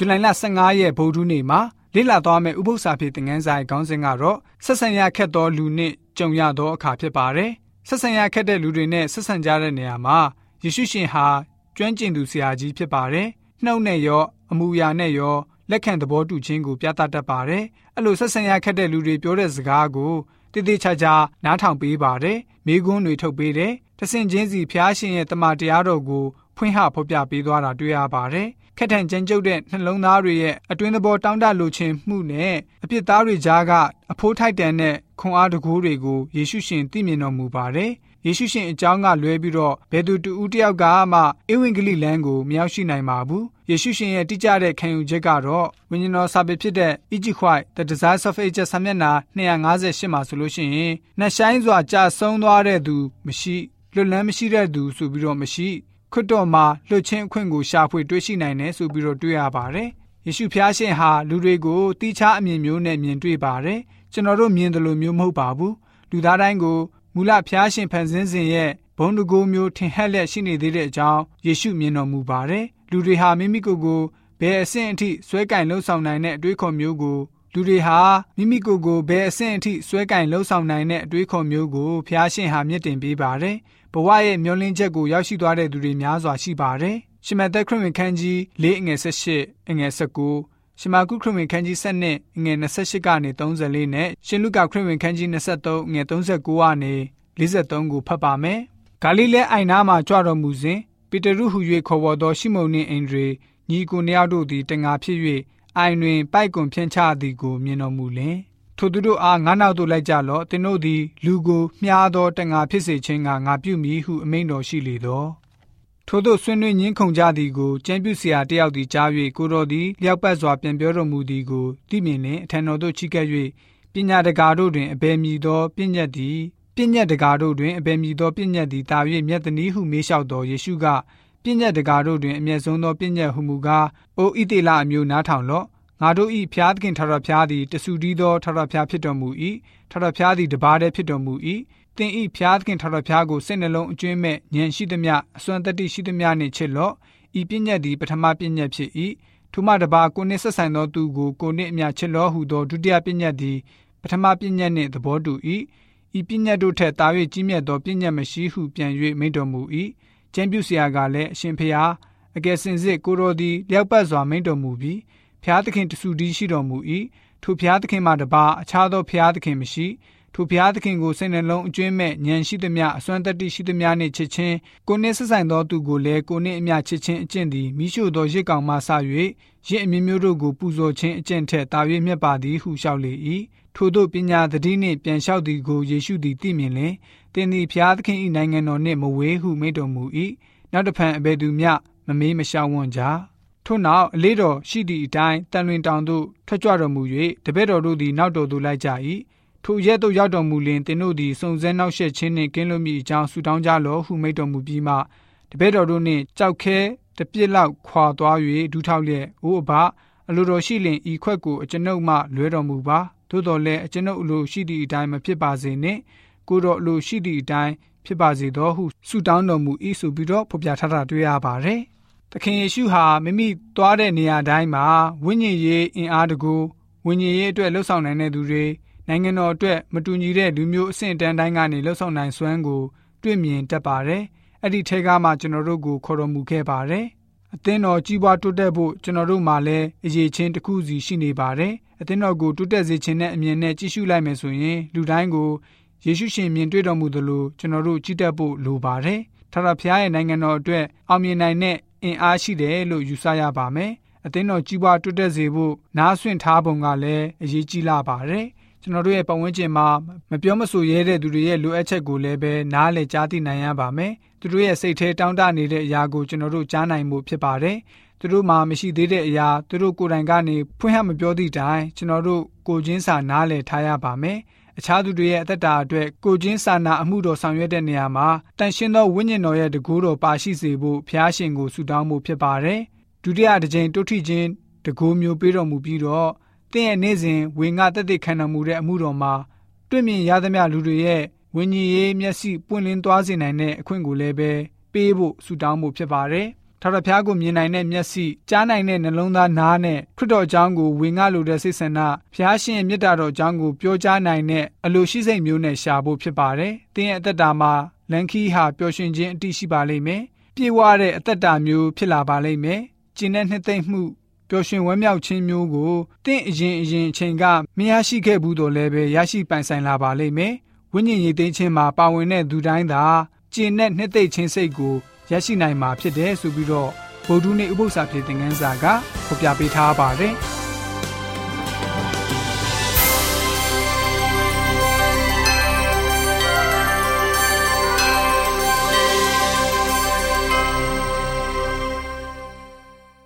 ဇူလိုင်လ15ရက်ဗုဒ္ဓနေ့မှာလေ့လာသွားမယ့်ဥပုသ္စာဖြစ်တဲ့ငန်းဆိုင်ခေါင်းစဉ်ကတော့ဆက်ဆံရခက်သောလူနှင့်ကြုံရသောအခါဖြစ်ပါတယ်။ဆက်ဆံရခက်တဲ့လူတွေနဲ့ဆက်ဆံကြတဲ့နေရာမှာယေရှုရှင်ဟာကျွမ်းကျင်သူဆရာကြီးဖြစ်ပါတယ်။နှုတ်နဲ့ရောအမူအရာနဲ့ရောလက်ခံသဘောတူခြင်းကိုပြသတတ်ပါတယ်။အဲ့လိုဆက်ဆံရခက်တဲ့လူတွေပြောတဲ့စကားကိုတည်တည်ချာချာနားထောင်ပေးပါတယ်။မိကွန်းတွေထုတ်ပေးတယ်။တဆင်ချင်းစီဖျားရှင်ရဲ့တမန်တရားတော်ကိုဖွင့်ဟဖော်ပြပေးသွားတာတွေ့ရပါတယ်။ ခက်ထန်ကြမ်းကြုတ်တဲ့နှလုံးသားတွေရဲ့အတွင်းသဘောတောင်းတလိုချင်မှုနဲ့အပြစ်သားတွေကြားကအဖိုးထိုက်တန်တဲ့ခွန်အားတကူတွေကိုယေရှုရှင်သိမြင်တော်မူပါတယ်။ယေရှုရှင်အကြောင်းကလွဲပြီးတော့ဘယ်သူတူဦးတယောက်ကမှဧဝံဂေလိလမ်းကိုမရောက်ရှိနိုင်ပါဘူး။ယေရှုရှင်ရဲ့တိကျတဲ့ခံယူချက်ကတော့ဝိညာဉ်တော်စာပေဖြစ်တဲ့ Egypt White The Desires of Ages စာမျက်နှာ258မှာဆိုလို့ရှိရင်နှဆိုင်စွာကြာဆုံးသွားတဲ့သူမရှိလွတ်လန်းမရှိတဲ့သူဆိုပြီးတော့မရှိ ခွတ်တော်မှာလွတ်ချင်းအခွင့်ကိုရှာဖွေတွေ့ရှိနိုင်တယ်ဆိုပြီးတော့တွေ့ရပါတယ်။ယေရှုဖျားရှင်ဟာလူတွေကိုတီးခြားအမြင်မျိုးနဲ့မြင်တွေ့ပါတယ်။ကျွန်တော်တို့မြင်တယ်လို့မျိုးမဟုတ်ပါဘူး။လူသားတိုင်းကိုမူလဖျားရှင်ဖန်ဆင်းစဉ်ရဲ့ဘုံတကူမျိုးထင်ဟပ်လျက်ရှိနေသေးတဲ့အကြောင်းယေရှုမြင်တော်မူပါတယ်။လူတွေဟာမိမိကိုယ်ကိုဘယ်အဆင့်အထိဆွဲကင်လှုပ်ဆောင်နိုင်တဲ့အတွေးခေါ်မျိုးကို လူတွေဟာမိမိကိုယ်ကိုဘယ်အဆင့်အထိဆွဲကင်လှုပ်ဆောင်နိုင်တဲ့အတွေးခေါ်မျိုးကိုဖျားရှင်ဟာမြင့်တင်ပေးပါတယ်။ဘဝရဲ့မျောလင်းချက်ကိုရောက်ရှိသွားတဲ့သူတွေများစွာရှိပါတယ်။ရှမသက်ခရစ်ဝင်ခန်းကြီး၄အငယ်၁၈အငယ်၁၉ရှမာကုခရစ်ဝင်ခန်းကြီး7နဲ့ငွေ28ကနေ34နဲ့ရှင်လုကာခရစ်ဝင်ခန်းကြီး23ငွေ39ကနေ43ကိုဖတ်ပါမယ်။ဂါလိလဲအိုင်နာမှာကြွတော်မူစဉ်ပေတရုဟု၍ခေါ်ဝေါ်သောရှိမုန်နှင့်အင်ဒရေညီကိုနှစ်ယောက်တို့သည်တငါဖြစ်၍ အိုင်တွင်ပိုက်ကွန်ဖြန့်ချသည်ကိုမြင်တော်မူလင်ထိုသူတို့အားငါးနောက်သို့လိုက်ကြလော့သင်တို့သည်လူကိုမြားသောတငါဖြစ်စေခြင်းကငါပြုမိဟုအမိန်တော်ရှိလေသောထို့သောဆွေးနွေးညင်းခုန်ကြသည်ကိုကျမ်းပြုဆရာတယောက်သည်ကြား၍ကိုတော်သည်လျောက်ပတ်စွာပြန်ပြောတော်မူသည်ကိုသိမြင်လင်အထံတော်သို့ချီးကပ်၍ပညာတကာတို့တွင်အဘယ်မည်သောပညတ်သည်ပညတ်တကာတို့တွင်အဘယ်မည်သောပညတ်သည်တာ၍မြတ်တနည်းဟုမေးလျှောက်တော်ယေရှုက ပညတ်တကာတို့တွင်အမျက်ဆုံးသောပညတ်ဟုမူကားအိုဣတိလအမျိုးနားထောင်လော့ငါတို့ဤဖျားသခင်ထထဖျားသည်တဆူတီးသောထထဖျားဖြစ်တော်မူ၏ထထဖျားသည်တပါးတည်းဖြစ်တော်မူ၏သင်ဤဖျားသခင်ထထဖျားကိုစိတ်နှလုံးအကျွင်းမဲ့ဉာဏ်ရှိသမျှအစွမ်းတတ္တိရှိသမျှနှင့်ချစ်လော့ဤပညတ်သည်ပထမပညတ်ဖြစ်၏ထိုမှတပါကိုနှင့်ဆက်ဆိုင်သောသူကိုကိုနှင့်အမျှချစ်လော့ဟုသောဒုတိယပညတ်သည်ပထမပညတ်နှင့်သဘောတူ၏ဤပညတ်တို့ထက်တာ၍ကြီးမြတ်သောပညတ်မရှိဟုပြန်၍မိန့်တော်မူ၏ ကျမ်းပြုဆရာကလည်းအရှင်ဖျားအကယ်စင်စစ်ကိုတော်သည်လျောက်ပတ်စွာမိန့်တော်မူပြီးဖျားသခင်တဆူတည်းရှိတော်မူ၏ထိုဖျားသခင်မှတပါအခြားသောဖျားသခင်မရှိထိုဖျားသခင်ကိုစိတ်နှလုံးအကျွင်းမဲ့ဉာဏ်ရှိသမျှအစွမ်းတတ္တိရှိသမျှနှင့်ချစ်ခြင်းကိုနှင့်ဆက်ဆိုင်သောသူကိုလည်းကိုနှင့်အမျှချစ်ခြင်းအကျင့်သည်မိရှုသောရစ်ကောင်မှဆ၍ရစ်အမျိုးမျိုးတို့ကိုပူဇော်ခြင်းအကျင့်ထက်တာ၍မြတ်ပါသည်ဟုလျှောက်လေ၏ ထို့သောပညာသတိနှင့်ပြန်လျှောက်သည်ကိုယေရှုသည်သိမြင်လင်တင်းသည်ဖျားသခင်၏နိုင်ငံတော်နှင့်မဝေးဟုမိန့်တော်မူ၏နောက်တဖန်အဘယ်သူမျှမမေးမလျှောက်ဝံ့ကြထို့နောက်အလေးတော်ရှိသည့်အတိုင်းတန်လွင်တောင်သို့ထွက်ကြွတော်မူ၍တပည့်တော်တို့သည်နောက်တော်သို့လိုက်ကြ၏ထိုရက်သို့ရောက်တော်မူလျင်သင်တို့သည်စုံစမ်းနောက်ဆက်ခြင်းနှင့်ကင်းလွတ်မိအကြောင်းဆုတောင်းကြလော့ဟုမိန့်တော်မူပြီးမှတပည့်တော်တို့နှင့်ကြောက်ခဲတပြစ်လောက်ခွာသွား၍ဒူးထောက်လျက်အိုးအဘ အလိုတော်ရှိလျင်ဤခွက်ကိုအကျွန်ုပ်မှလွဲတော်မူပါသို့တော်လည်းအကျွန်ုပ်အလိုရှိသည့်အတိုင်းမဖြစ်ပါစေနှင့်ကိုတော်အလိုရှိသည့်အတိုင်းဖြစ်ပါစေသောဟုဆုတောင်းတော်မူ၏ဆိုပြီးတော့ဖော်ပြထားတာတွေ့ရပါတယ်။သခင်ယေရှုဟာမိမိသွားတဲ့နေရာတိုင်းမှာဝိညာဉ်ရေးအင်အားတကူဝိညာဉ်ရေးအတွက်လှုပ်ဆောင်နိုင်တဲ့သူတွေနိုင်ငံတော်အတွက်မတူညီတဲ့လူမျိုးအဆင့်အတန်းတိုင်းကနေလှုပ်ဆောင်နိုင်စွမ်းကိုတွေ့မြင်တတ်ပါတယ်။အဲ့ဒီထဲကမှကျွန်တော်တို့ကိုခေါ်တော်မူခဲ့ပါတယ်။ အသင်းတော်ကြီးပွားတိုးတက်ဖို့ကျွန်တော်တို့မှာလည်းအရေးချင်းတစ်ခုစီရှိနေပါတယ်။အသင်းတော်ကိုတိုးတက်စေခြင်းနဲ့အမြင်နဲ့ကြည့်ရှုလိုက်မယ်ဆိုရင်လူတိုင်းကိုယေရှုရှင်မြင်တွေ့တော်မူသလိုကျွန်တော်တို့ကြည်တက်ဖို့လိုပါတယ်။ထာဝရဘုရားရဲ့နိုင်ငံတော်အတွက်အောင်မြင်နိုင်တဲ့အင်အားရှိတယ်လို့ယူဆရပါမယ်။အသင်းတော်ကြီးပွားတိုးတက်စေဖို့နားဆွင့်ထားပုံကလည်းအရေးကြီးလာပါတယ်။ကျွန်တော်တို့ရဲ့ပတ်ဝန်းကျင်မှာမပြောမဆိုရဲတဲ့သူတွေရဲ့လိုအပ်ချက်ကိုလည်းပဲနားလည်ကြားသိနိုင်ရပါမယ်။ သူတို့ရဲ့စိတ်ထဲတောင်းတနေတဲ့အရာကိုကျွန်တော်တို့ကြားနိုင်မှုဖြစ်ပါတယ်။သူတို့မှာမရှိသေးတဲ့အရာသူတို့ကိုယ်တိုင်ကနေဖွင့်ဟမပြောသည့်တိုင်ကျွန်တော်တို့ကိုချင်းစာနားလည်ထားရပါမယ်။အခြားသူတွေရဲ့အသက်တာအတွက်ကိုချင်းစာနာအမှုတော်ဆောင်ရွက်တဲ့နေရာမှာတန်ရှင်းသောဝိညာဉ်တော်ရဲ့တကူတော်ပါရှိစေဖို့ဖျားရှင်ကိုဆုတောင်းမှုဖြစ်ပါတယ်။ဒုတိယတစ်ကြိမ်တုထိချင်းတကူမျိုးပေးတော်မူပြီးတော့တင့်ရဲ့နေ့စဉ်ဝေငါတက်တဲ့ခံတော်မူတဲ့အမှုတော်မှာတွေ့မြင်ရသမျှလူတွေရဲ့ ဝိညာဉ်ရေးမျက်စိပွင့်လင်းသွားစေနိုင်တဲ့အခွင့်ကိုလည်းပဲပေးဖို့ဆုတောင်းမှုဖြစ်ပါတယ်။ထာဝရဘုရားကိုမြင်နိုင်တဲ့မျက်စိကြားနိုင်တဲ့နှလုံးသားနားနဲ့ခရစ်တော်အကြောင်းကိုဝင်ငှလိုတဲ့စိတ်ဆန္ဒဘုရားရှင်ရဲ့မေတ္တာတော်အကြောင်းကိုပြောကြားနိုင်တဲ့အလိုရှိစိတ်မျိုးနဲ့ရှာဖို့ဖြစ်ပါတယ်။သင်ရဲ့အသက်တာမှာလန်ခီဟာပျော်ရွှင်ခြင်းအတိရှိပါလိမ့်မယ်။ပြေဝတဲ့အသက်တာမျိုးဖြစ်လာပါလိမ့်မယ်။ကျင့်တဲ့နှစ်သိမ့်မှုပျော်ရွှင်ဝမ်းမြောက်ခြင်းမျိုးကိုတင့်အရင်အရင်အချိန်ကမရရှိခဲ့ဘူးတော့လည်းပဲရရှိပိုင်ဆိုင်လာပါလိမ့်မယ်။ ဝိညာဉ်ရေးသိမ်းခြင်းမှာပါဝင်တဲ့သူတိုင်းသာကျင့်တဲ့နှစ်သိမ့်ခြင်းစိတ်ကိုရရှိနိုင်မှာဖြစ်တယ်ဆိုပြီးတော့ဗုဒ္ဓနေ့ဥပုသ္စာပြေသင်ခန်းစာကဖော်ပြပေးထားပါတယ်။